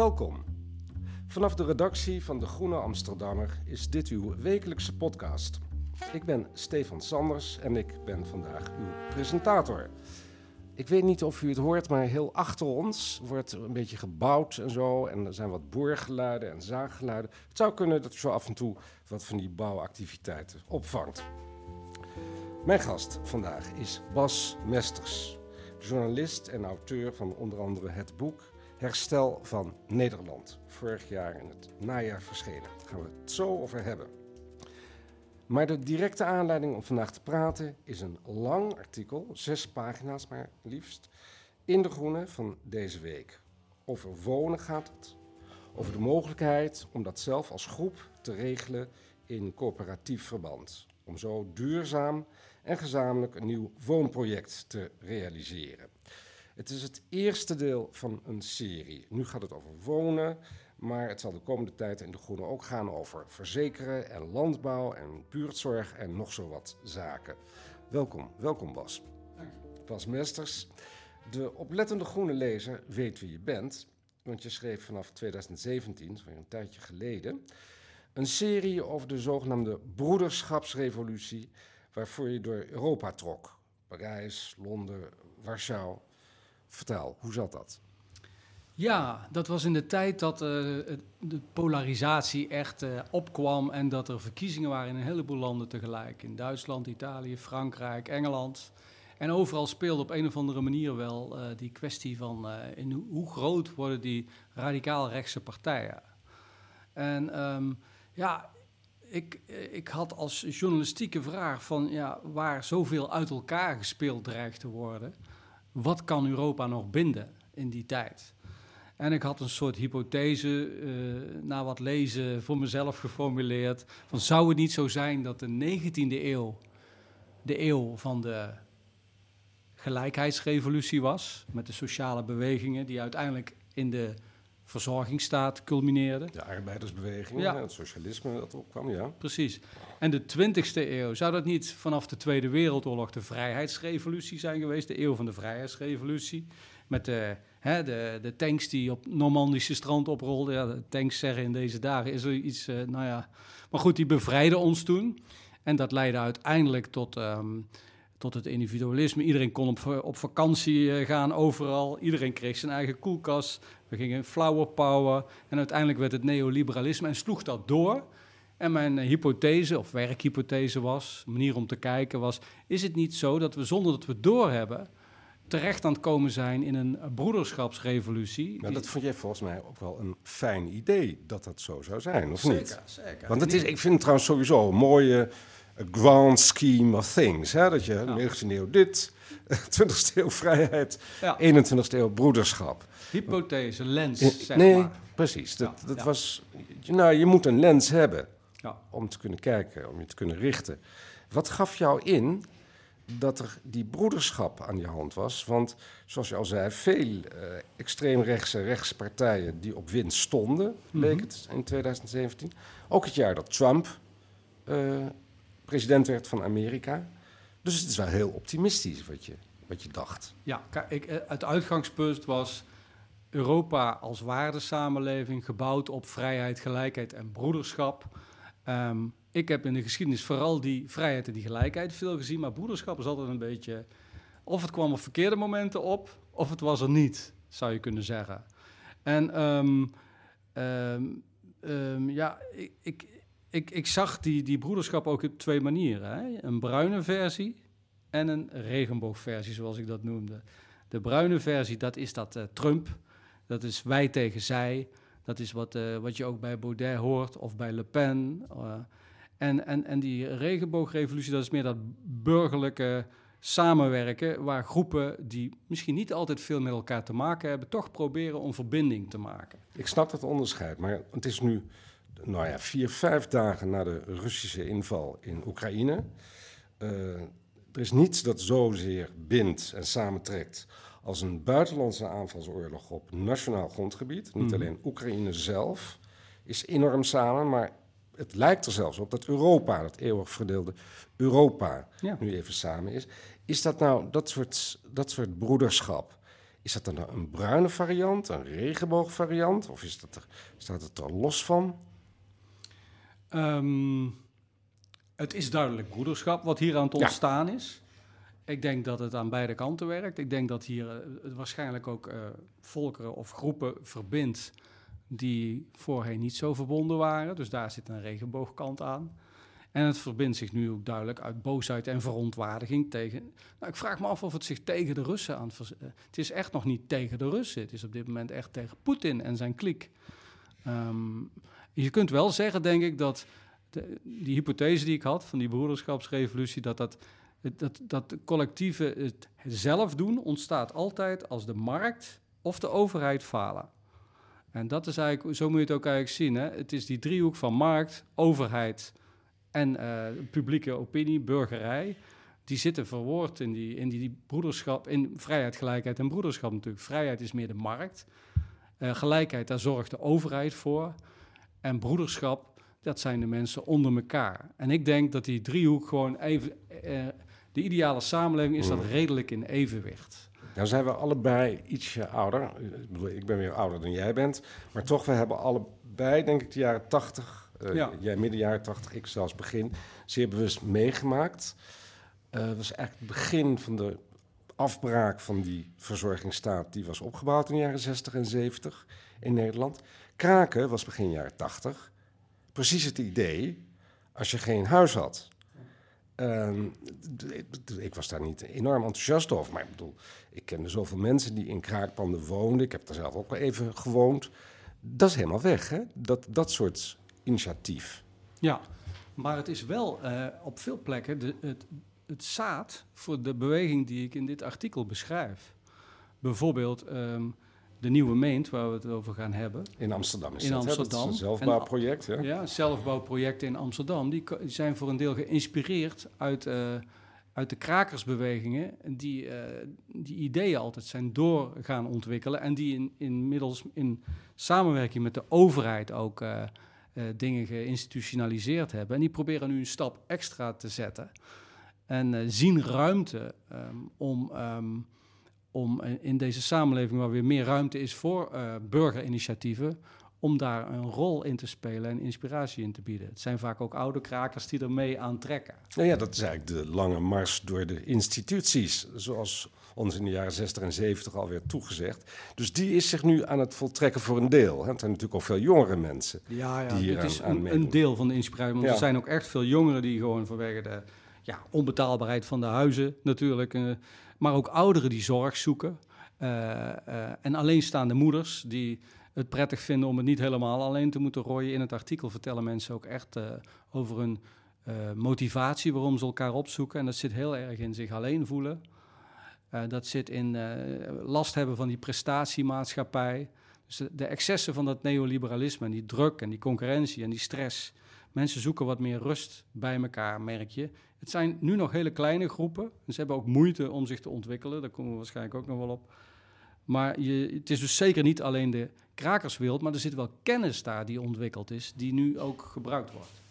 Welkom. Vanaf de redactie van De Groene Amsterdammer is dit uw wekelijkse podcast. Ik ben Stefan Sanders en ik ben vandaag uw presentator. Ik weet niet of u het hoort, maar heel achter ons wordt een beetje gebouwd en zo. En er zijn wat boorgeluiden en zaaggeluiden. Het zou kunnen dat u zo af en toe wat van die bouwactiviteiten opvangt. Mijn gast vandaag is Bas Mesters, journalist en auteur van onder andere het boek Herstel van Nederland. Vorig jaar in het najaar verschenen. Daar gaan we het zo over hebben. Maar de directe aanleiding om vandaag te praten is een lang artikel, zes pagina's maar liefst, in De Groene van deze week. Over wonen gaat het. Over de mogelijkheid om dat zelf als groep te regelen in coöperatief verband. Om zo duurzaam en gezamenlijk een nieuw woonproject te realiseren. Het is het eerste deel van een serie. Nu gaat het over wonen, maar het zal de komende tijd in De Groene ook gaan over verzekeren en landbouw en buurtzorg en nog zo wat zaken. Welkom, welkom Bas. Bas Mesters. De oplettende groene lezer weet wie je bent, want je schreef vanaf 2017, dat is weer een tijdje geleden, een serie over de zogenaamde broederschapsrevolutie, waarvoor je door Europa trok. Parijs, Londen, Warschau. Vertel, hoe zat dat? Ja, dat was in de tijd dat eh, de polarisatie echt eh, opkwam en dat er verkiezingen waren in een heleboel landen tegelijk. In Duitsland, Italië, Frankrijk, Engeland. En overal speelde op een of andere manier wel eh, die kwestie van in hoe, groot worden die radicaal rechtse partijen. En ehm, ja, ik, ik had als journalistieke vraag van ja, waar zoveel uit elkaar gespeeld dreigt te worden, wat kan Europa nog binden in die tijd? En ik had een soort hypothese, eh, na wat lezen, voor mezelf geformuleerd. Van zou het niet zo zijn dat de 19e eeuw de eeuw van de gelijkheidsrevolutie was, met de sociale bewegingen die uiteindelijk in de verzorgingsstaat culmineerden. De arbeidersbeweging, Ja. het socialisme dat opkwam, ja. Precies. En de 20e eeuw, zou dat niet vanaf de Tweede Wereldoorlog de vrijheidsrevolutie zijn geweest? De eeuw van de vrijheidsrevolutie. Met de, hè, de, de tanks die op Normandische strand oprolden. Ja, de tanks zeggen in deze dagen is er iets, eh, nou ja. Maar goed, die bevrijden ons toen. En dat leidde uiteindelijk tot, ehm, tot het individualisme. Iedereen kon op, op vakantie eh, gaan overal. Iedereen kreeg zijn eigen koelkast. We gingen flower power. En uiteindelijk werd het neoliberalisme en sloeg dat door. En mijn eh, hypothese, of werkhypothese was, manier om te kijken was... is het niet zo dat we zonder dat we het doorhebben... terecht aan het komen zijn in een broederschapsrevolutie? Die- dat vond jij volgens mij ook wel een fijn idee dat dat zo zou zijn, of niet? Zeker, zeker. Want het is, ik vind het trouwens sowieso een mooie grand scheme of things. Hè? Dat je Ja. 19e eeuw dit, 20e eeuw vrijheid, Ja. 21e eeuw broederschap. Hypothese, lens, zeg nee, maar. precies. Dat, Ja, dat was, nou, je moet een lens hebben Ja. om te kunnen kijken, om je te kunnen richten. Wat gaf jou in dat er die broederschap aan je hand was? Want zoals je al zei, veel eh, extreemrechtse rechtse partijen die op winst stonden, leek het in 2017. Ook het jaar dat Trump eh, president werd van Amerika. Dus het is wel heel optimistisch wat je, wat je dacht. Ja, ik, eh, het uitgangspunt was Europa als waardesamenleving gebouwd op vrijheid, gelijkheid en broederschap. Ehm, ik heb in de geschiedenis vooral die vrijheid en die gelijkheid veel gezien, maar broederschap is altijd een beetje Of het kwam op verkeerde momenten op, of het was er niet, zou je kunnen zeggen. En ehm, ehm, ja, ik, ik, ik zag die, die broederschap ook op twee manieren. Hè? Een bruine versie en een regenboogversie, zoals ik dat noemde. De bruine versie, dat is dat eh, Trump. Dat is wij tegen zij. Dat is wat, eh, wat je ook bij Baudet hoort of bij Le Pen. eh. en, en, en die regenboogrevolutie, dat is meer dat burgerlijke samenwerken, waar groepen die misschien niet altijd veel met elkaar te maken hebben, toch proberen om verbinding te maken. Ik snap dat onderscheid, maar het is nu nou ja, vier, vijf dagen na de Russische inval in Oekraïne. Eh, er is niets dat zozeer bindt en samentrekt als een buitenlandse aanvalsoorlog op nationaal grondgebied. Niet Mhm. alleen Oekraïne zelf is enorm samen, maar het lijkt er zelfs op dat Europa, dat eeuwig verdeelde Europa, Ja. nu even samen is. Is dat nou dat soort, dat soort broederschap? Is dat dan een bruine variant, een regenboogvariant? Of is dat er, staat het er los van? Ehm, het is duidelijk broederschap wat hier aan het Ja. ontstaan is. Ik denk dat het aan beide kanten werkt. Ik denk dat hier het waarschijnlijk ook eh, volkeren of groepen verbindt die voorheen niet zo verbonden waren. Dus daar zit een regenboogkant aan. En het verbindt zich nu ook duidelijk uit boosheid en verontwaardiging tegen. Nou, ik vraag me af of het zich tegen de Russen aan. eh, Het is echt nog niet tegen de Russen. Het is op dit moment echt tegen Poetin en zijn kliek. Ehm, je kunt wel zeggen, denk ik, dat die hypothese die ik had van die broederschapsrevolutie, dat dat, dat, dat collectieve het zelf doen ontstaat altijd als de markt of de overheid falen. En dat is eigenlijk, zo moet je het ook eigenlijk zien. Hè? Het is die driehoek van markt, overheid en eh, publieke opinie, burgerij. Die zitten verwoord in die, in die, die broederschap, in vrijheid, gelijkheid en broederschap natuurlijk. Vrijheid is meer de markt. Eh, gelijkheid, daar zorgt de overheid voor. En broederschap, dat zijn de mensen onder elkaar. En ik denk dat die driehoek gewoon even... eh, de ideale samenleving is dat Mm. redelijk in evenwicht. Nou zijn we allebei ietsje ouder. Ik bedoel, ik ben weer ouder dan jij bent. Maar toch, we hebben allebei, denk ik, de jaren tachtig... eh, Ja. Jij midden jaren tachtig, ik zelfs begin. Zeer bewust meegemaakt. Eh, Het was eigenlijk het begin van de afbraak van die verzorgingsstaat... die was opgebouwd in de jaren 60 en 70 in Nederland. Kraken was begin jaren 80. Precies het idee als je geen huis had. Ehm, ik was daar niet enorm enthousiast over. Maar ik bedoel, ik kende zoveel mensen die in kraakpanden woonden. Ik heb daar zelf ook wel even gewoond. Dat is helemaal weg, hè? Dat, dat soort initiatief. Ja, maar het is wel eh, op veel plekken de, het, het zaad voor de beweging die ik in dit artikel beschrijf. Bijvoorbeeld ehm, de Nieuwe Meent, waar we het over gaan hebben. In Amsterdam is In dat, Amsterdam. is een zelfbouwproject, hè? Ja, zelfbouwprojecten in Amsterdam, die zijn voor een deel geïnspireerd uit, eh, uit de krakersbewegingen, die eh, die ideeën altijd zijn door gaan ontwikkelen en die in, inmiddels in samenwerking met de overheid ook eh, dingen geïnstitutionaliseerd hebben. En die proberen nu een stap extra te zetten en zien ruimte ehm, om, ehm, om eh, in deze samenleving waar weer meer ruimte is voor eh, burgerinitiatieven, om daar een rol in te spelen en inspiratie in te bieden. Het zijn vaak ook oude krakers die er mee aan trekken. Nou ja, dat is eigenlijk de lange mars door de instituties, zoals ons in de jaren 60 en 70 alweer toegezegd. Dus die is zich nu aan het voltrekken voor een deel. Het zijn natuurlijk ook veel jongere mensen. Ja, ja die hier het is aan- aan een, een deel van de inspiratie. Want Ja. er zijn ook echt veel jongeren die gewoon vanwege de ja, onbetaalbaarheid van de huizen natuurlijk, eh, maar ook ouderen die zorg zoeken. eh, eh, en alleenstaande moeders die het prettig vinden om het niet helemaal alleen te moeten rooien. In het artikel vertellen mensen ook echt eh, over hun motivatie waarom ze elkaar opzoeken. En dat zit heel erg in zich alleen voelen. Dat zit in last hebben van die prestatiemaatschappij. Dus de, de excessen van dat neoliberalisme en die druk en die concurrentie en die stress. Mensen zoeken wat meer rust bij elkaar, merk je. Het zijn nu nog hele kleine groepen. En ze hebben ook moeite om zich te ontwikkelen. Daar komen we waarschijnlijk ook nog wel op. Maar je, het is dus zeker niet alleen de krakerswereld, maar er zit wel kennis daar die ontwikkeld is, die nu ook gebruikt wordt.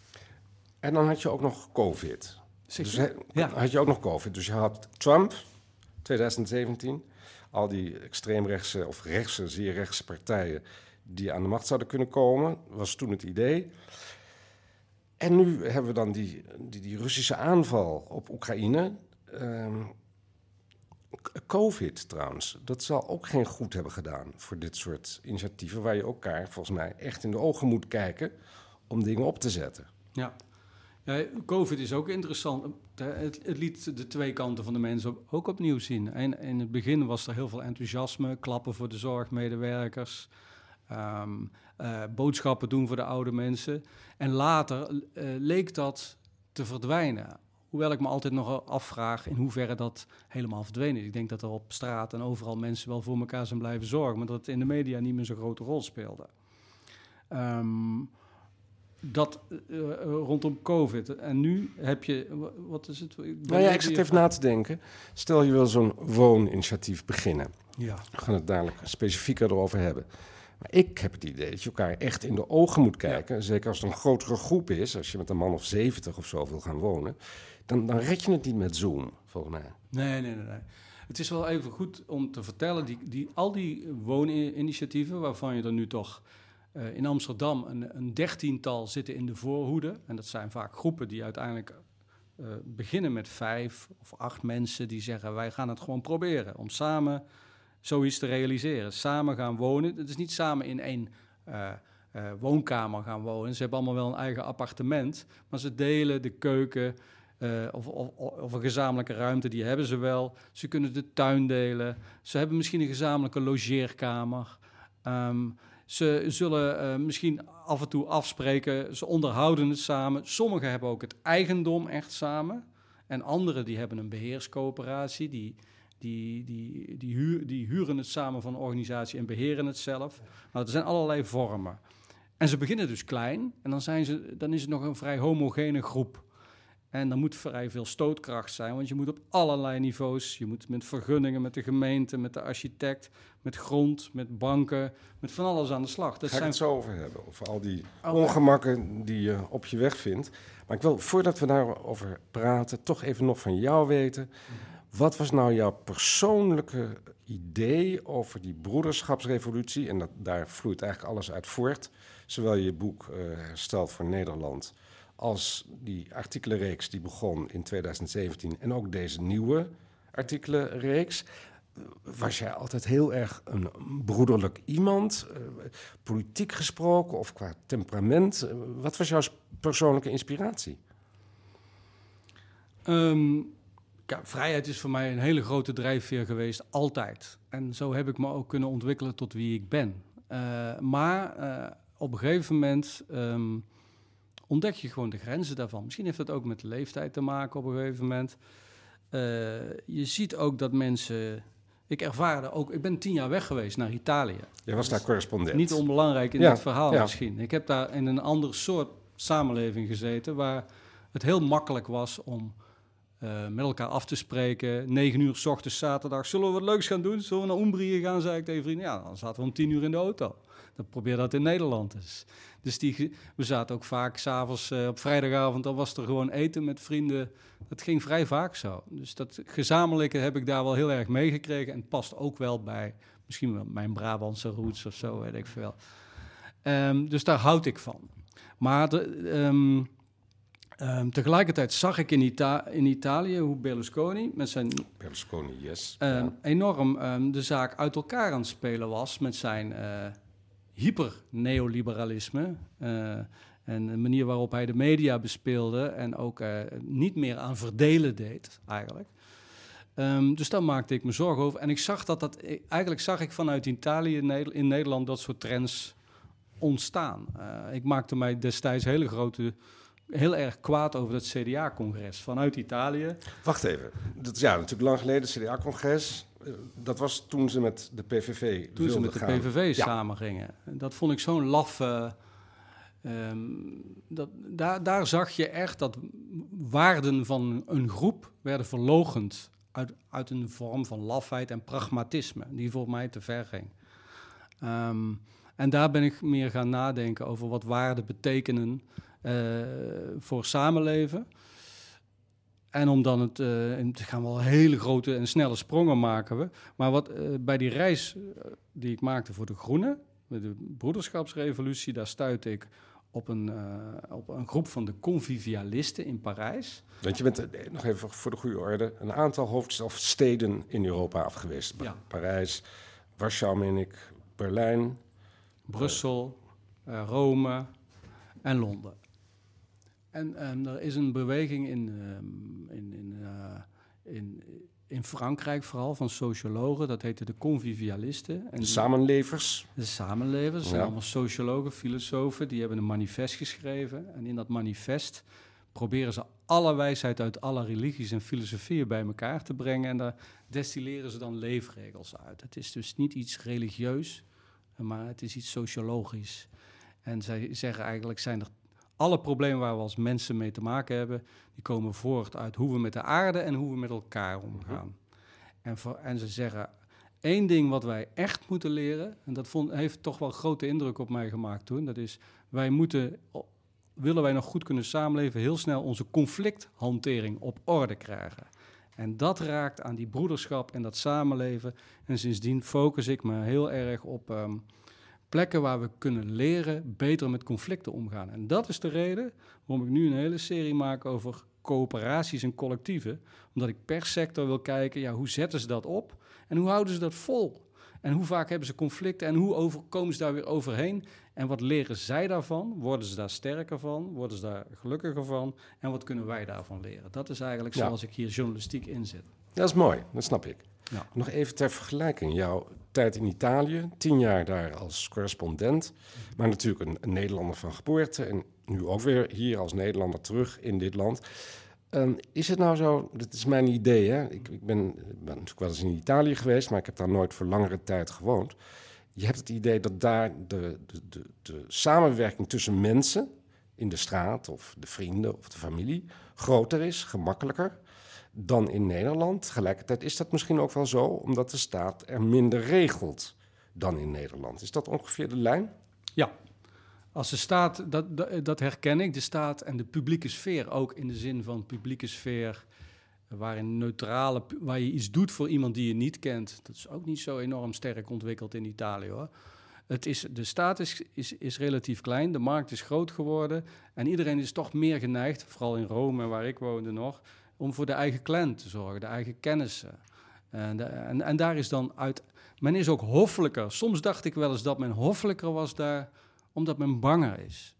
En dan had je ook nog COVID. Dus Ja. had je ook nog COVID. Dus je had Trump, 2017, al die extreemrechtse of rechtse, zeer rechtse partijen die aan de macht zouden kunnen komen, was toen het idee. En nu hebben we dan die, die, die Russische aanval op Oekraïne. Ehm, COVID trouwens, dat zal ook geen goed hebben gedaan voor dit soort initiatieven, waar je elkaar volgens mij echt in de ogen moet kijken om dingen op te zetten. Ja. ja COVID is ook interessant. Het, het, liet de twee kanten van de mensen ook opnieuw zien. En in het begin was er heel veel enthousiasme, klappen voor de zorgmedewerkers. Ehm, eh, boodschappen doen voor de oude mensen. En later uh, leek dat te verdwijnen. Hoewel ik me altijd nog afvraag in hoeverre dat helemaal verdwenen is. Ik denk dat er op straat en overal mensen wel voor elkaar zijn blijven zorgen, maar dat het in de media niet meer zo'n grote rol speelde. Um, dat uh, rondom COVID. En nu heb je, wat is het? Ik nou ja, ik zit even na te denken. Stel je wil zo'n wooninitiatief beginnen. Ja. We gaan het dadelijk specifieker erover hebben. Maar ik heb het idee dat je elkaar echt in de ogen moet kijken. Zeker als het een grotere groep is, als je met een man of 70 of zo wil gaan wonen. Dan, dan red je het niet met Zoom, volgens mij. Nee, nee, nee. nee. Het is wel even goed om te vertellen, die, die, al die wooninitiatieven, waarvan je er nu toch uh, in Amsterdam een, een, dertiental zitten in de voorhoede. En dat zijn vaak groepen die uiteindelijk uh, beginnen met vijf of acht mensen die zeggen: wij gaan het gewoon proberen om samen zoiets te realiseren. Samen gaan wonen. Het is niet samen in één uh, uh, woonkamer gaan wonen. Ze hebben allemaal wel een eigen appartement, maar ze delen de keuken. Uh, of, of, of, een gezamenlijke ruimte, die hebben ze wel. Ze kunnen de tuin delen. Ze hebben misschien een gezamenlijke logeerkamer. Um, ze zullen misschien af en toe afspreken. Ze onderhouden het samen. Sommigen hebben ook het eigendom echt samen. En anderen die hebben een beheerscoöperatie. Die, die, die, die, huur, die huren het samen van een organisatie en beheren het zelf. Nou, er zijn allerlei vormen. En ze beginnen dus klein en dan, zijn ze, dan is het nog een vrij homogene groep. En dan moet vrij veel stootkracht zijn, want je moet op allerlei niveaus. Je moet met vergunningen, met de gemeente, met de architect, met grond, met banken, met van alles aan de slag. Dat Ga zijn... het zo over hebben, over al die ongemakken die je op je weg vindt. Maar ik wil, voordat we daarover praten, toch even nog van jou weten. Wat was nou jouw persoonlijke idee over die broederschapsrevolutie? En dat, daar vloeit eigenlijk alles uit voort. Zowel je boek uh, Hersteld voor Nederland als die artikelenreeks die begon in 2017 en ook deze nieuwe artikelenreeks. Was jij altijd heel erg een broederlijk iemand, uh, politiek gesproken of qua temperament? Uh, wat was jouw persoonlijke inspiratie? Um, ja, vrijheid is voor mij een hele grote drijfveer geweest, altijd. En zo heb ik me ook kunnen ontwikkelen tot wie ik ben. Uh, maar uh, op een gegeven moment um, ontdek je gewoon de grenzen daarvan. Misschien heeft dat ook met de leeftijd te maken op een gegeven moment. Uh, je ziet ook dat mensen. Ik ervaarde ook, ik ben tien jaar weg geweest naar Italië. Je was daar correspondent. Niet onbelangrijk in ja, dit verhaal ja. misschien. Ik heb daar in een ander soort samenleving gezeten waar het heel makkelijk was om uh, met elkaar af te spreken. 9 uur s ochtends zaterdag. Zullen we wat leuks gaan doen? Zullen we naar Umbrië gaan? Zei ik tegen vrienden. Ja, dan zaten we om 10 uur in de auto. Dan probeer dat in Nederland dus. Dus die, we zaten ook vaak s'avonds uh, op vrijdagavond. Dan was er gewoon eten met vrienden. Dat ging vrij vaak zo. Dus dat gezamenlijke heb ik daar wel heel erg meegekregen. En past ook wel bij misschien wel mijn Brabantse roots of zo, weet ik veel. Um, dus daar houd ik van. Maar de, um, Um, tegelijkertijd zag ik in, Ita in, Italië hoe Berlusconi met zijn. Berlusconi, yes. Um, ja. Enorm um, de zaak uit elkaar aan het spelen was met zijn uh, hyper-neoliberalisme. Uh, en de manier waarop hij de media bespeelde en ook uh, niet meer aan verdelen deed, eigenlijk. dus daar maakte ik me zorgen over. En ik zag dat dat. Eigenlijk zag ik vanuit Italië in Nederland dat soort trends ontstaan. ik maakte mij destijds hele grote heel erg kwaad over het CDA-congres vanuit Italië. Wacht even, dat is ja natuurlijk lang geleden, het CDA-congres. Eh, dat was toen ze met de PVV Toen ze met gaan. de PVV ja. samen gingen. Dat vond ik zo'n laffe... Um, dat, daar, daar zag je echt dat waarden van een groep werden verlogend uit, uit een vorm van lafheid en pragmatisme, die voor mij te ver ging. Um, en daar ben ik meer gaan nadenken over wat waarden betekenen voor samenleven. En om dan het, uh, te gaan wel hele grote en snelle sprongen maken we. Maar wat uh, bij die reis die ik maakte voor de Groenen, de Broederschapsrevolutie, daar stuitte ik op een, eh, op een groep van de convivialisten in Parijs. Want je bent, eh, nog even voor de goede orde, een aantal hoofdsteden in Europa afgeweest. Ja. Parijs, Warschau, meen ik, Berlijn. Brussel, eh, Rome en Londen. En ehm, er is een beweging in, ehm, in, in, eh, in, in Frankrijk vooral van sociologen, dat heette de convivialisten. En De samenlevers. de samenlevers, dat zijn Ja. allemaal sociologen, filosofen, die hebben een manifest geschreven. En in dat manifest proberen ze alle wijsheid uit alle religies en filosofieën bij elkaar te brengen. En daar destilleren ze dan leefregels uit. Het is dus niet iets religieus, maar het is iets sociologisch. En zij zeggen eigenlijk zijn er alle problemen waar we als mensen mee te maken hebben, die komen voort uit hoe we met de aarde en hoe we met elkaar omgaan. En, voor, en ze zeggen, één ding wat wij echt moeten leren, en dat vond, heeft toch wel grote indruk op mij gemaakt toen, dat is, wij moeten, willen wij nog goed kunnen samenleven, heel snel onze conflicthantering op orde krijgen. En dat raakt aan die broederschap en dat samenleven. En sindsdien focus ik me heel erg op ehm, plekken waar we kunnen leren beter met conflicten omgaan. En dat is de reden waarom ik nu een hele serie maak over coöperaties en collectieven. Omdat ik per sector wil kijken, ja, hoe zetten ze dat op en hoe houden ze dat vol? En hoe vaak hebben ze conflicten en hoe over, komen ze daar weer overheen? En wat leren zij daarvan? Worden ze daar sterker van? Worden ze daar gelukkiger van? En wat kunnen wij daarvan leren? Dat is eigenlijk Ja. zoals ik hier journalistiek inzet. Dat is mooi, dat snap ik. Nog even ter vergelijking. Jouw tijd in Italië, tien jaar daar als correspondent. Maar natuurlijk een, Nederlander van geboorte. En nu ook weer hier als Nederlander terug in dit land. Ehm, is het nou zo, dat is mijn idee, hè? Ik, ik ben, ben natuurlijk wel eens in Italië geweest, maar ik heb daar nooit voor langere tijd gewoond. Je hebt het idee dat daar de, de, de, de samenwerking tussen mensen in de straat of de vrienden of de familie groter is, gemakkelijker dan in Nederland. Tegelijkertijd is dat misschien ook wel zo, omdat de staat er minder regelt dan in Nederland. Is dat ongeveer de lijn? Ja, als de staat, dat, dat, herken ik, de staat en de publieke sfeer ook in de zin van publieke sfeer, waarin neutrale, waar je iets doet voor iemand die je niet kent. Dat is ook niet zo enorm sterk ontwikkeld in Italië hoor. Het is, de staat is, is, is relatief klein, de markt is groot geworden en iedereen is toch meer geneigd, vooral in Rome waar ik woonde nog, om voor de eigen clan te zorgen, de eigen kennissen. En, de- en, en daar is dan uit. Men is ook hoffelijker. Soms dacht ik wel eens dat men hoffelijker was daar, omdat men banger is.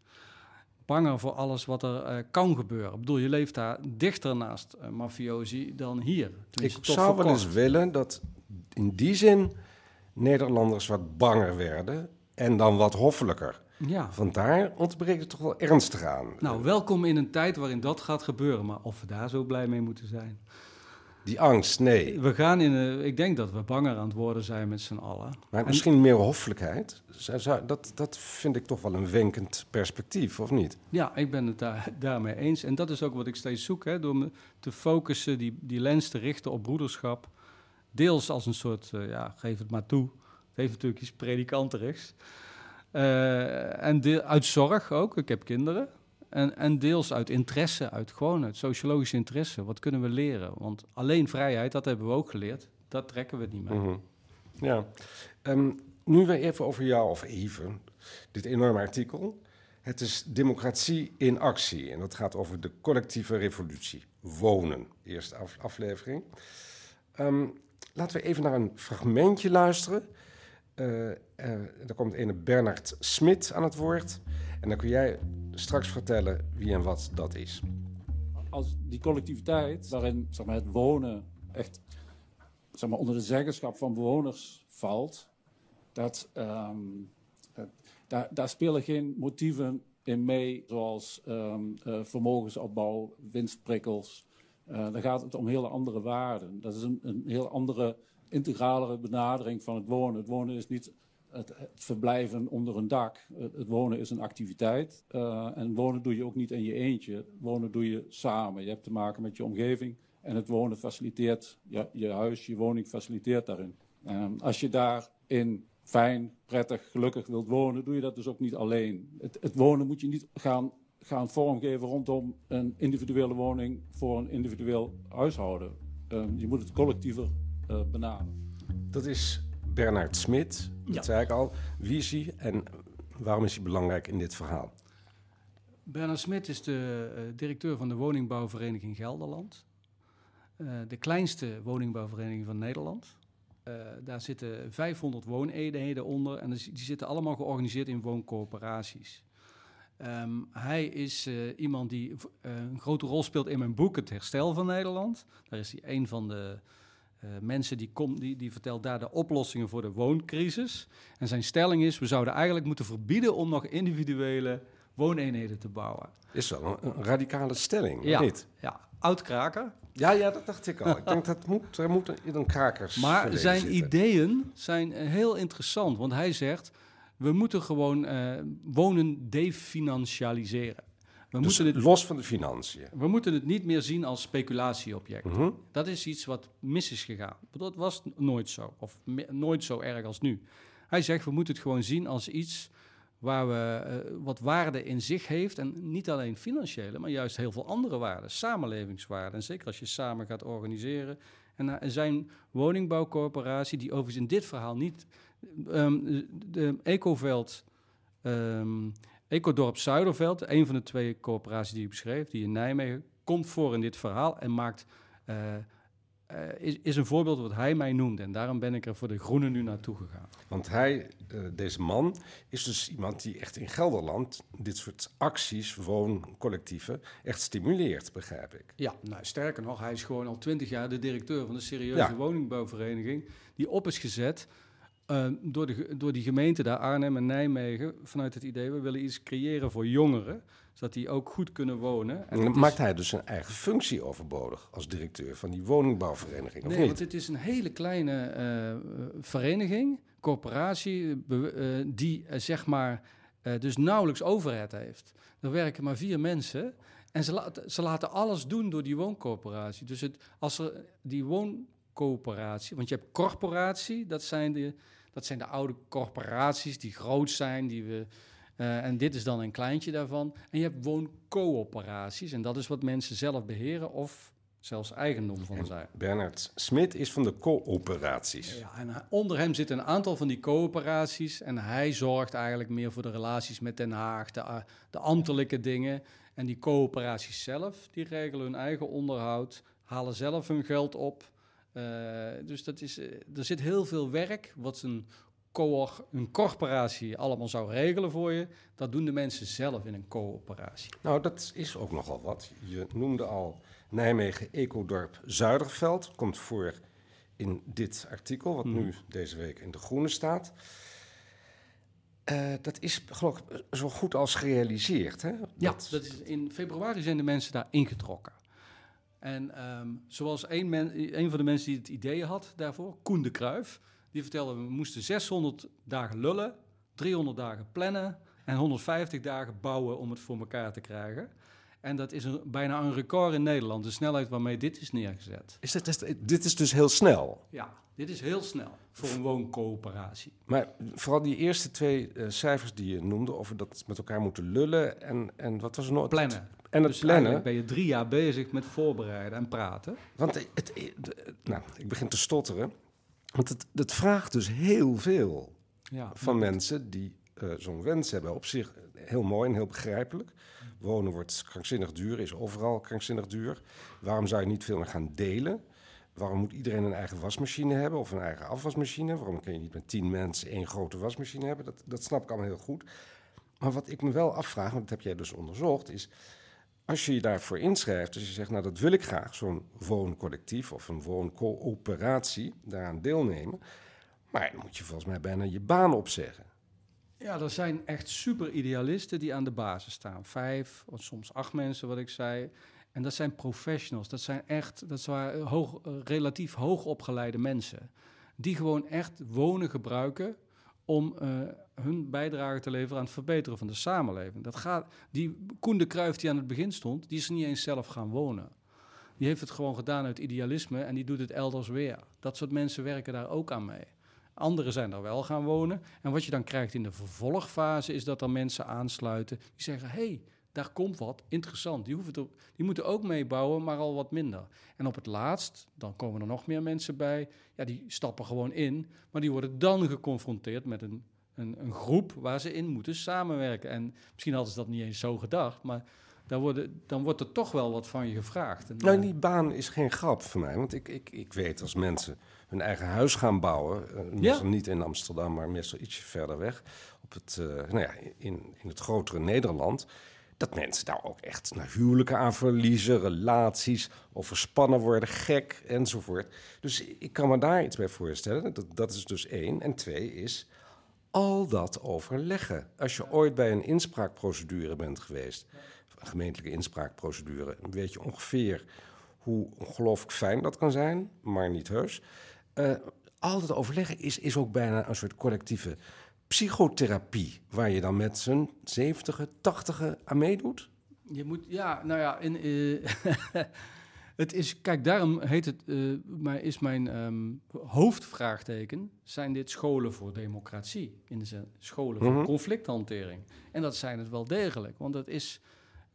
Banger voor alles wat er eh, kan gebeuren. Ik bedoel, je leeft daar dichter naast eh, mafiosi dan hier. Tenminste, Ik zou wel eens willen dat in die zin Nederlanders wat banger werden en dan wat hoffelijker. Ja. Want daar ontbreekt het toch wel ernstig aan. Nou, welkom in een tijd waarin dat gaat gebeuren. Maar of we daar zo blij mee moeten zijn. Die angst, nee. We gaan in. een- ik denk dat we banger aan het worden zijn met z'n allen. Maar En- misschien meer hoffelijkheid. Dat, dat vind ik toch wel een wenkend perspectief, of niet? Ja, ik ben het daar, daarmee eens. En dat is ook wat ik steeds zoek, hè, door me te focussen, die, die lens te richten op broederschap. Deels als een soort, eh, ja, geef het maar toe. Het heeft natuurlijk iets predikanterigs. Eh, en deel, uit zorg ook, ik heb kinderen. En, en deels uit interesse, uit gewoon uit sociologische interesse. Wat kunnen we leren? Want alleen vrijheid, dat hebben we ook geleerd. Dat trekken we niet mee. Mhm. Ja. Ehm, nu weer even over jou, of even, dit enorme artikel. Het is Democratie in actie. En dat gaat over de collectieve revolutie. Wonen, eerste af- aflevering. Ehm, laten we even naar een fragmentje luisteren. Eh, eh, daar komt ene Bernard Smit aan het woord. En dan kun jij straks vertellen wie en wat dat is. als die collectiviteit, waarin zeg maar, het wonen echt zeg maar, onder de zeggenschap van bewoners valt, dat, ehm, eh, daar, spelen geen motieven in mee, zoals eh, vermogensopbouw, winstprikkels. Eh, dan gaat het om hele andere waarden. Dat is een, een heel andere, integralere benadering van het wonen. Het wonen is niet het, verblijven onder een dak. Het, het wonen is een activiteit. eh, en wonen doe je ook niet in je eentje. Wonen doe je samen. Je hebt te maken met je omgeving. En het wonen faciliteert, je, je huis, je woning faciliteert daarin. Ehm, als je daarin fijn, prettig, gelukkig wilt wonen, doe je dat dus ook niet alleen. Het, het wonen moet je niet gaan, gaan vormgeven rondom een individuele woning voor een individueel huishouden. Ehm, je moet het collectiever eh, benaderen. Dat is Bernard Smit, dat Ja. zei ik al. Wie is hij en waarom is hij belangrijk in dit verhaal? Bernard Smit is de uh, directeur van de woningbouwvereniging Gelderland. Uh, de kleinste woningbouwvereniging van Nederland. Uh, daar zitten 500 wooneenheden onder en die zitten allemaal georganiseerd in wooncoöperaties. Um, hij is uh, iemand die een grote rol speelt in mijn boek Het Herstel van Nederland. Daar is hij een van de mensen die, komt, die, die vertelt daar de oplossingen voor de wooncrisis. En zijn stelling is, we zouden eigenlijk moeten verbieden om nog individuele wooneenheden te bouwen. Is wel een, een radicale stelling, ja, niet? Ja, oud-kraker. Ja, ja, dat dacht ik al. ik denk dat moet, er moet in een krakers. Maar zijn ideeën zijn heel interessant, want hij zegt: we moeten gewoon uh, wonen definancialiseren. We dus moeten het, los van de financiën. We moeten het niet meer zien als speculatieobject. Mm -hmm. Dat is iets wat mis is gegaan. Dat was nooit zo, of nooit zo erg als nu. Hij zegt: we moeten het gewoon zien als iets waar we uh, wat waarde in zich heeft. En niet alleen financiële, maar juist heel veel andere waarden. Samenlevingswaarden. En zeker als je samen gaat organiseren. En uh, zijn woningbouwcorporatie, die overigens in dit verhaal niet... Um, de Ecoveld, um, Ecodorp Zuiderveld, een van de twee corporaties die ik beschreef, die in Nijmegen, komt voor in dit verhaal en maakt... Uh, uh, is, is, een voorbeeld wat hij mij noemde. En daarom ben ik er voor de Groene nu naartoe gegaan. Want hij, uh, deze man, is dus iemand die echt in Gelderland dit soort acties, wooncollectieven, echt stimuleert, begrijp ik. Ja, nou, sterker nog, hij is gewoon al twintig jaar de directeur van de serieuze ja. woningbouwvereniging, die op is gezet uh, door, de, door die gemeente daar, Arnhem en Nijmegen, vanuit het idee, we willen iets creëren voor jongeren, zodat die ook goed kunnen wonen. En dan maakt is... hij dus zijn eigen functie overbodig als directeur van die woningbouwvereniging, of nee, niet? want het is een hele kleine uh, vereniging, corporatie, uh, die zeg maar dus nauwelijks overheid heeft. Er werken maar vier mensen en ze, la ze laten alles doen door die wooncorporatie. Dus het, als er die wooncoöperatie, want je hebt corporatie, dat zijn de dat zijn de oude corporaties die groot zijn, die we. Uh, en dit is dan een kleintje daarvan. En je hebt wooncoöperaties. En dat is wat mensen zelf beheren of zelfs eigendom van zijn. Bernard Smit is van de coöperaties. Ja, en onder hem zitten een aantal van die coöperaties. En hij zorgt eigenlijk meer voor de relaties met Den Haag, de, uh, de ambtelijke dingen. En die coöperaties zelf, die regelen hun eigen onderhoud, halen zelf hun geld op. Uh, dus dat is, uh, er zit heel veel werk wat een, co een corporatie allemaal zou regelen voor je. Dat doen de mensen zelf in een coöperatie. Nou, dat is ook nogal wat. Je noemde al Nijmegen Ecodorp Zuiderveld. Komt voor in dit artikel, wat mm. nu deze week in De Groene staat. Uh, dat is geloof ik zo goed als gerealiseerd. Hè? Ja, dat... dat is, in februari zijn de mensen daar ingetrokken. En um, zoals een, men, een van de mensen die het idee had daarvoor, Koen de Kruif, die vertelde: we moesten 600 dagen lullen, 300 dagen plannen en 150 dagen bouwen om het voor elkaar te krijgen. En dat is een, bijna een record in Nederland, de snelheid waarmee dit is neergezet. Is dit, is, dit is dus heel snel? Ja, dit is heel snel voor een wooncoöperatie. Maar vooral die eerste twee uh, cijfers die je noemde, over dat met elkaar moeten lullen en, en wat was er nog? Plannen. En het dus plannen. ben je drie jaar bezig met voorbereiden en praten. Want het, het, nou, ik begin te stotteren. Want het, het vraagt dus heel veel ja, van mensen die uh, zo'n wens hebben. Op zich heel mooi en heel begrijpelijk. Wonen wordt krankzinnig duur, is overal krankzinnig duur. Waarom zou je niet veel meer gaan delen? Waarom moet iedereen een eigen wasmachine hebben of een eigen afwasmachine? Waarom kun je niet met tien mensen één grote wasmachine hebben? Dat, dat snap ik allemaal heel goed. Maar wat ik me wel afvraag, want dat heb jij dus onderzocht, is als je je daarvoor inschrijft, dus je zegt, nou dat wil ik graag, zo'n wooncollectief of een wooncoöperatie, daaraan deelnemen. Maar dan moet je volgens mij bijna je baan opzeggen. Ja, er zijn echt super idealisten die aan de basis staan. Vijf of soms acht mensen, wat ik zei. En dat zijn professionals. Dat zijn echt, dat zijn hoog, relatief hoogopgeleide mensen. Die gewoon echt wonen gebruiken om uh, hun bijdrage te leveren aan het verbeteren van de samenleving. Dat gaat, die Koen de Kruijf die aan het begin stond, die is niet eens zelf gaan wonen. Die heeft het gewoon gedaan uit idealisme en die doet het elders weer. Dat soort mensen werken daar ook aan mee. Anderen zijn er wel gaan wonen. En wat je dan krijgt in de vervolgfase is dat er mensen aansluiten die zeggen: hey, daar komt wat, interessant. Die, hoeven te, die moeten ook meebouwen, maar al wat minder. En op het laatst, dan komen er nog meer mensen bij. Ja, die stappen gewoon in, maar die worden dan geconfronteerd met een, een, een groep waar ze in moeten samenwerken. En misschien hadden ze dat niet eens zo gedacht, maar daar worden, dan wordt er toch wel wat van je gevraagd. En, Nou, eh, die baan is geen grap voor mij. Want ik, ik, ik weet als mensen hun eigen huis gaan bouwen... meestal niet in Amsterdam, maar meestal ietsje verder weg... Op het, eh, nou ja, in, in het grotere Nederland... dat mensen daar ook echt naar huwelijken aan verliezen... relaties, overspannen worden, gek, enzovoort. Dus ik kan me daar iets bij voorstellen. Dat, dat is dus één. En twee is al dat overleggen. Als je ooit bij een inspraakprocedure bent geweest, een gemeentelijke inspraakprocedure, weet je ongeveer hoe ongelooflijk fijn dat kan zijn, maar niet heus. Eh, al dat overleggen is, is ook bijna een soort collectieve psychotherapie, waar je dan met z'n zeventige, tachtige aan meedoet. Je moet, ja, nou ja, in, eh, het is, kijk, daarom heet het, eh, maar is mijn ehm, hoofdvraagteken, zijn dit scholen voor democratie? In de zin, scholen voor Mhm. conflicthantering. En dat zijn het wel degelijk, want het is,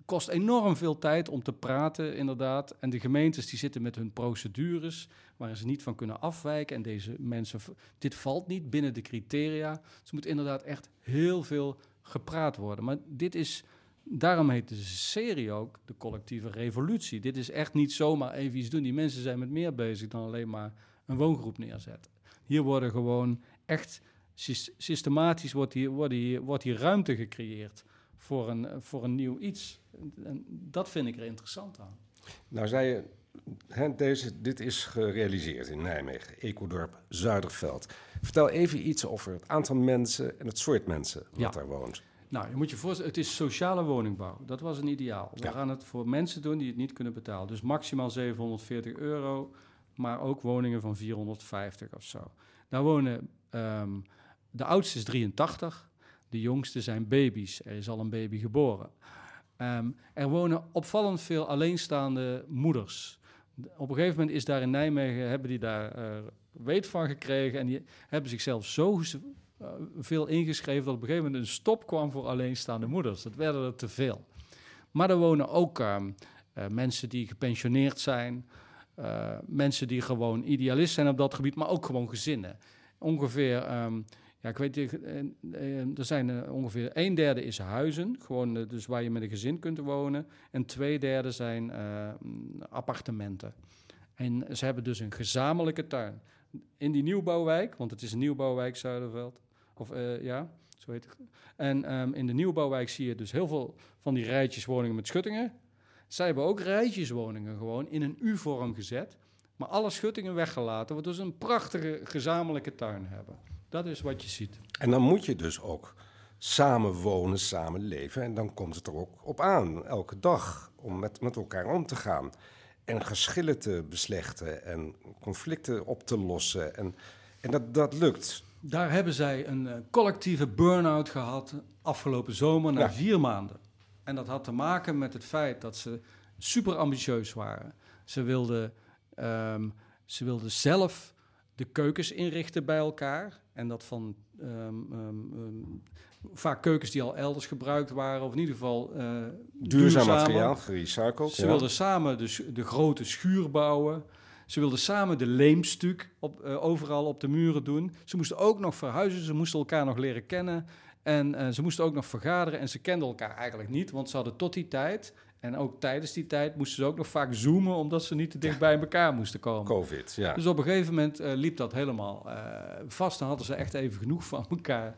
kost enorm veel tijd om te praten, inderdaad. En de gemeentes die zitten met hun procedures, waar ze niet van kunnen afwijken. En deze mensen, dit valt niet binnen de criteria. Dus moet inderdaad echt heel veel gepraat worden. Maar dit is, daarom heet de serie ook de collectieve revolutie. Dit is echt niet zomaar even iets doen. Die mensen zijn met meer bezig dan alleen maar een woongroep neerzetten. Hier worden gewoon echt sys- systematisch wordt hier, wordt hier, wordt hier ruimte gecreëerd voor een, voor een nieuw iets. En dat vind ik er interessant aan. Nou zei je, hè, deze, dit is gerealiseerd in Nijmegen, Ecodorp Zuiderveld. Vertel even iets over het aantal mensen en het soort mensen wat Ja. daar woont. Nou, je moet je voorstellen, het is sociale woningbouw. Dat was een ideaal. We Ja. gaan het voor mensen doen die het niet kunnen betalen. Dus maximaal 740 euro, maar ook woningen van 450 of zo. Daar wonen, ehm, de oudste is 83, de jongste zijn baby's. Er is al een baby geboren. Ehm, er wonen opvallend veel alleenstaande moeders. Op een gegeven moment is daar in Nijmegen, hebben die daar eh, weet van gekregen en die hebben zichzelf zo eh, veel ingeschreven dat op een gegeven moment een stop kwam voor alleenstaande moeders. Dat werden er te veel. Maar er wonen ook ehm, eh, mensen die gepensioneerd zijn, mensen die gewoon idealist zijn op dat gebied, maar ook gewoon gezinnen. Ongeveer, ehm, ja, ik weet er zijn eh, ongeveer een derde is huizen, gewoon eh, dus waar je met een gezin kunt wonen, en twee derde zijn eh, mm, appartementen. En ze hebben dus een gezamenlijke tuin. In die nieuwbouwwijk, want het is een nieuwbouwwijk Zuiderveld, of ja, zo heet het. En ehm, in de nieuwbouwwijk zie je dus heel veel van die rijtjes woningen met schuttingen. Zij hebben ook rijtjeswoningen gewoon in een U-vorm gezet, maar alle schuttingen weggelaten, waardoor ze een prachtige gezamenlijke tuin hebben. Dat is wat je ziet. En dan moet je dus ook samen wonen, samen leven. En dan komt het er ook op aan, elke dag, om met, met elkaar om te gaan. En geschillen te beslechten en conflicten op te lossen. En, en dat, dat lukt. Daar hebben zij een eh, collectieve burn-out gehad afgelopen zomer na Ja. vier maanden. En dat had te maken met het feit dat ze super ambitieus waren. Ze wilden, ehm, ze wilden zelf de keukens inrichten bij elkaar. En dat van ehm, ehm, ehm, vaak keukens die al elders gebruikt waren, of in ieder geval eh, Duurzaam duurzamer. materiaal, gerecycled. Ze ja. wilden samen de grote schuur bouwen. Ze wilden samen de leemstuk op, eh, overal op de muren doen. Ze moesten ook nog verhuizen. Ze moesten elkaar nog leren kennen. En eh, ze moesten ook nog vergaderen. En ze kenden elkaar eigenlijk niet, want ze hadden tot die tijd... en ook tijdens die tijd moesten ze ook nog vaak zoomen... omdat ze niet te dicht bij elkaar moesten komen. Covid, ja. Dus op een gegeven moment eh, liep dat helemaal eh, vast. Dan hadden ze echt even genoeg van elkaar.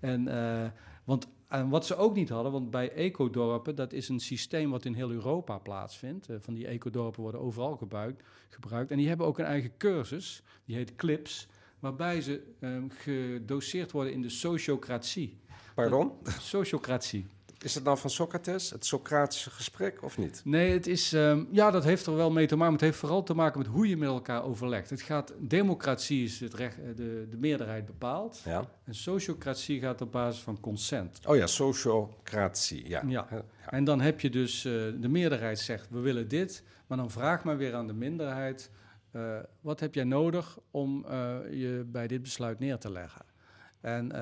En, eh, want, en wat ze ook niet hadden, want bij ecodorpen, dat is een systeem wat in heel Europa plaatsvindt. Van die ecodorpen worden overal gebruikt, gebruikt. En die hebben ook een eigen cursus, die heet CLIPS, waarbij ze eh, gedoseerd worden in de sociocratie. Pardon? Sociocratie. Is het nou van Socrates, het Socratische gesprek, of niet? Nee, het is, ehm, ja, dat heeft er wel mee te maken. Maar het heeft vooral te maken met hoe je met elkaar overlegt. Het gaat, democratie is het recht, eh, de, de meerderheid bepaalt. Ja. En sociocratie gaat op basis van consent. Oh ja, sociocratie, ja. Ja. Ja. En dan heb je dus, eh, de meerderheid zegt, we willen dit. Maar dan vraag maar weer aan de minderheid, eh, wat heb jij nodig om je bij dit besluit neer te leggen? En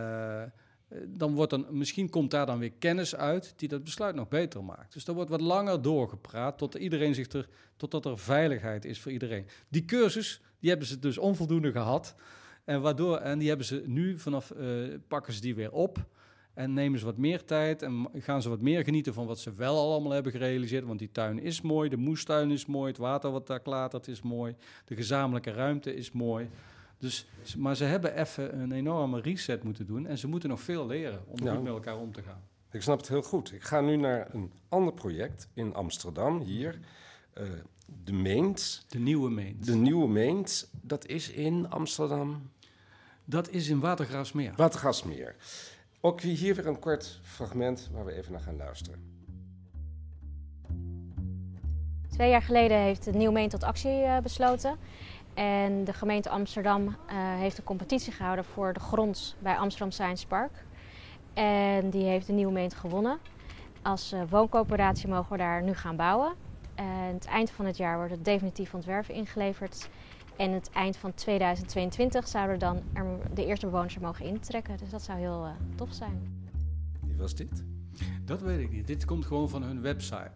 dan wordt dan, misschien komt daar dan weer kennis uit die dat besluit nog beter maakt. Dus er wordt wat langer doorgepraat tot iedereen zich er, totdat er veiligheid is voor iedereen. Die cursus, die hebben ze dus onvoldoende gehad. En, waardoor, en die hebben ze nu vanaf eh, pakken ze die weer op. En nemen ze wat meer tijd en gaan ze wat meer genieten van wat ze wel allemaal hebben gerealiseerd. Want die tuin is mooi, de moestuin is mooi, het water wat daar klatert is mooi, de gezamenlijke ruimte is mooi. Dus, maar ze hebben even een enorme reset moeten doen en ze moeten nog veel leren om Ja. goed met elkaar om te gaan. Ik snap het heel goed. Ik ga nu naar een ander project in Amsterdam, hier. eh, de Meent. De nieuwe meent. De Nieuwe Meent, dat is in Amsterdam. Dat is in Watergraafsmeer. Watergasmeer. Ook hier weer een kort fragment waar we even naar gaan luisteren. Twee jaar geleden heeft de Nieuwe Meen tot actie eh, besloten. En de gemeente Amsterdam eh, heeft een competitie gehouden voor de grond bij Amsterdam Science Park. En die heeft de Nieuwe Meent gewonnen. Als eh, wooncoöperatie mogen we daar nu gaan bouwen. En het eind van het jaar wordt het definitief ontwerp ingeleverd. En het eind van 2022 zouden dan er de eerste bewoners er mogen intrekken. Dus dat zou heel eh, tof zijn. Wie was dit? Dat weet ik niet. Dit komt gewoon van hun website.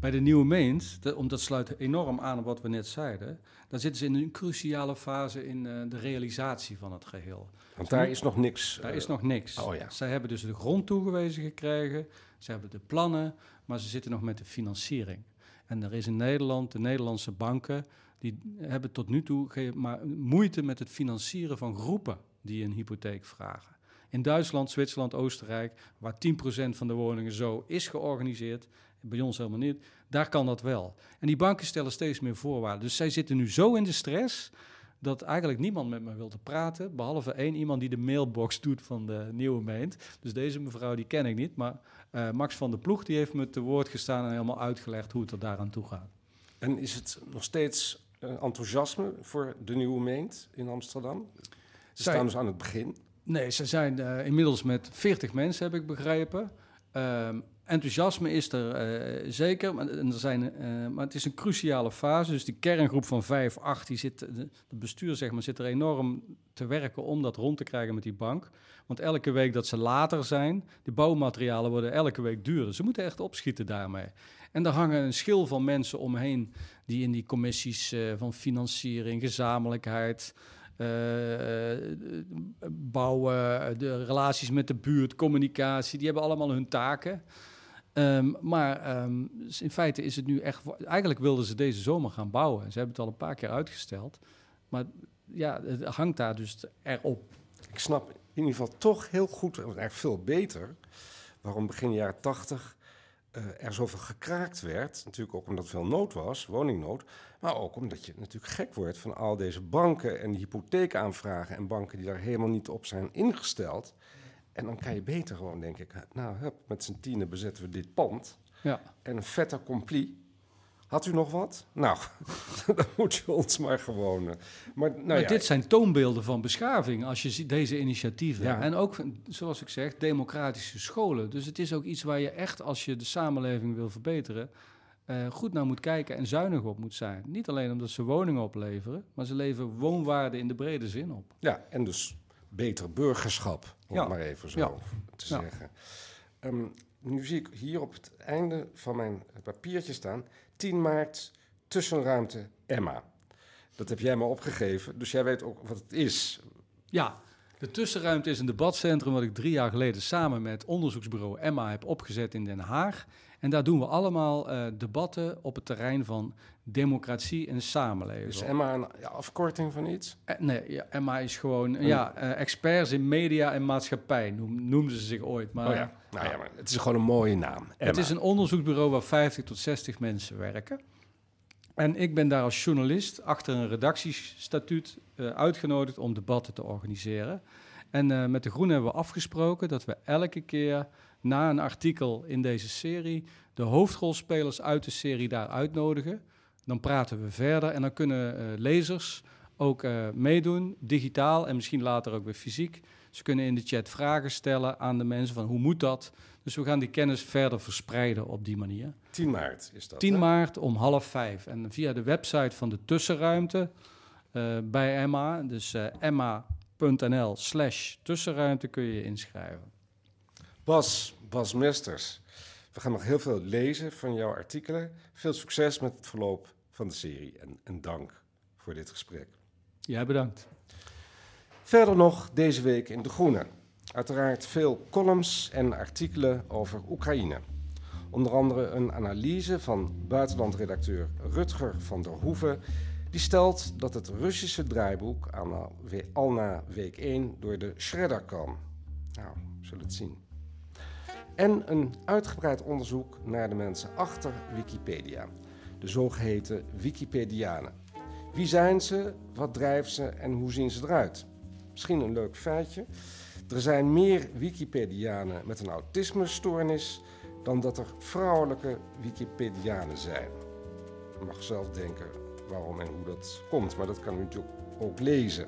Bij de Nieuwe Meent, dat, omdat sluit enorm aan op wat we net zeiden, daar zitten ze in een cruciale fase in eh, de realisatie van het geheel. Want daar is nog niks. Daar eh, is nog niks. Oh ja. Zij hebben dus de grond toegewezen gekregen, ze hebben de plannen, maar ze zitten nog met de financiering. En er is in Nederland, de Nederlandse banken, die hebben tot nu toe maar moeite met het financieren van groepen die een hypotheek vragen. In Duitsland, Zwitserland, Oostenrijk, waar 10% van de woningen zo is georganiseerd, bij ons helemaal niet, daar kan dat wel. En die banken stellen steeds meer voorwaarden. Dus zij zitten nu zo in de stress dat eigenlijk niemand met me wilde praten, behalve één iemand die de mailbox doet van de Nieuwe Meent. Dus deze mevrouw, die ken ik niet, maar eh, Max van der Ploeg, die heeft me te woord gestaan en helemaal uitgelegd hoe het er daaraan toe gaat. En is het nog steeds eh, enthousiasme voor de Nieuwe Meent in Amsterdam? Ze Zij- staan dus aan het begin. Nee, ze zijn eh, inmiddels met 40 mensen, heb ik begrepen. Ehm, enthousiasme is er eh, zeker, maar, er zijn, eh, maar het is een cruciale fase. Dus die kerngroep van 5, 8, die zit, de, bestuur zeg maar, zit er enorm te werken om dat rond te krijgen met die bank. Want elke week dat ze later zijn, de bouwmaterialen worden elke week duurder. Ze moeten echt opschieten daarmee. En daar hangen een schil van mensen omheen die in die commissies eh, van financiering, gezamenlijkheid, bouwen, de relaties met de buurt, communicatie, die hebben allemaal hun taken. Ehm, maar ehm, in feite is het nu echt. Eigenlijk wilden ze deze zomer gaan bouwen. Ze hebben het al een paar keer uitgesteld. Maar ja, het hangt daar dus erop. Ik snap in ieder geval toch heel goed, en eigenlijk veel beter, waarom begin jaren tachtig eh, er zoveel gekraakt werd. Natuurlijk ook omdat veel nood was, woningnood. Maar ook omdat je natuurlijk gek wordt van al deze banken en hypotheekaanvragen en banken die daar helemaal niet op zijn ingesteld. En dan kan je beter gewoon, denk ik, nou, hup, met z'n tienen bezetten we dit pand. Ja. En een fait accompli. Had u nog wat? Nou, dan moet je ons maar gewoon... eh, maar nou maar ja, dit zijn toonbeelden van beschaving als je ziet deze initiatieven. Ja. En ook, zoals ik zeg, democratische scholen. Dus het is ook iets waar je echt, als je de samenleving wil verbeteren, eh, goed naar moet kijken en zuinig op moet zijn. Niet alleen omdat ze woningen opleveren, maar ze leveren woonwaarde in de brede zin op. Ja, en dus beter burgerschap, om Ja. het maar even zo Ja. te Ja. zeggen. Ehm, nu zie ik hier op het einde van mijn papiertje staan... 10 maart, tussenruimte Emma. Dat heb jij me opgegeven, dus jij weet ook wat het is. Ja, de tussenruimte is een debatcentrum wat ik drie jaar geleden samen met onderzoeksbureau Emma heb opgezet in Den Haag. En daar doen we allemaal eh, debatten op het terrein van democratie en samenleving. Is Emma een ja, afkorting van iets? Eh, nee, ja, Emma is gewoon ja, eh, experts in media en maatschappij, noem, noemden ze zich ooit. Maar oh ja, nou ja, maar het is gewoon een mooie naam. Emma. het is een onderzoeksbureau waar 50 tot 60 mensen werken. En ik ben daar als journalist achter een redactiestatuut uitgenodigd om debatten te organiseren. En eh, met de Groenen hebben we afgesproken dat we elke keer na een artikel in deze serie de hoofdrolspelers uit de serie daar uitnodigen. Dan praten we verder en dan kunnen eh, lezers ook eh, meedoen, digitaal en misschien later ook weer fysiek. Ze kunnen in de chat vragen stellen aan de mensen van hoe moet dat? Dus we gaan die kennis verder verspreiden op die manier. 10 maart is dat. 10 hè? maart om half vijf. En via de website van de tussenruimte eh, bij Emma, dus eh, emma.nl slash tussenruimte kun je inschrijven. Bas, Bas Mesters. We gaan nog heel veel lezen van jouw artikelen. Veel succes met het verloop van de serie en, en dank voor dit gesprek. Jij bedankt. Verder nog deze week in De Groene. Uiteraard veel columns en artikelen over Oekraïne. Onder andere een analyse van buitenlandredacteur Rutger van der Hoeven. Die stelt dat het Russische draaiboek al na week 1 door de shredder kan. Nou, we zullen het zien. En een uitgebreid onderzoek naar de mensen achter Wikipedia. De zogeheten Wikipedianen. Wie zijn ze, wat drijft ze en hoe zien ze eruit? Misschien een leuk feitje. Er zijn meer Wikipedianen met een autismestoornis dan dat er vrouwelijke Wikipedianen zijn. Je mag zelf denken waarom en hoe dat komt, maar dat kan u natuurlijk ook lezen.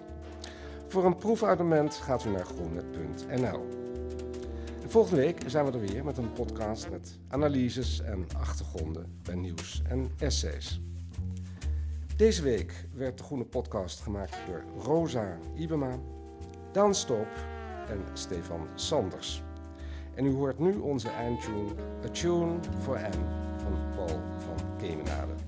Voor een proefabonnement gaat u naar groenet.nl. Volgende week zijn we er weer met een podcast met analyses en achtergronden bij nieuws en essays. Deze week werd de Groene Podcast gemaakt door Rosa Ibema, Daan Stoop en Stefan Sanders. En u hoort nu onze eindtune A Tune for Anne van Paul van Kemenade.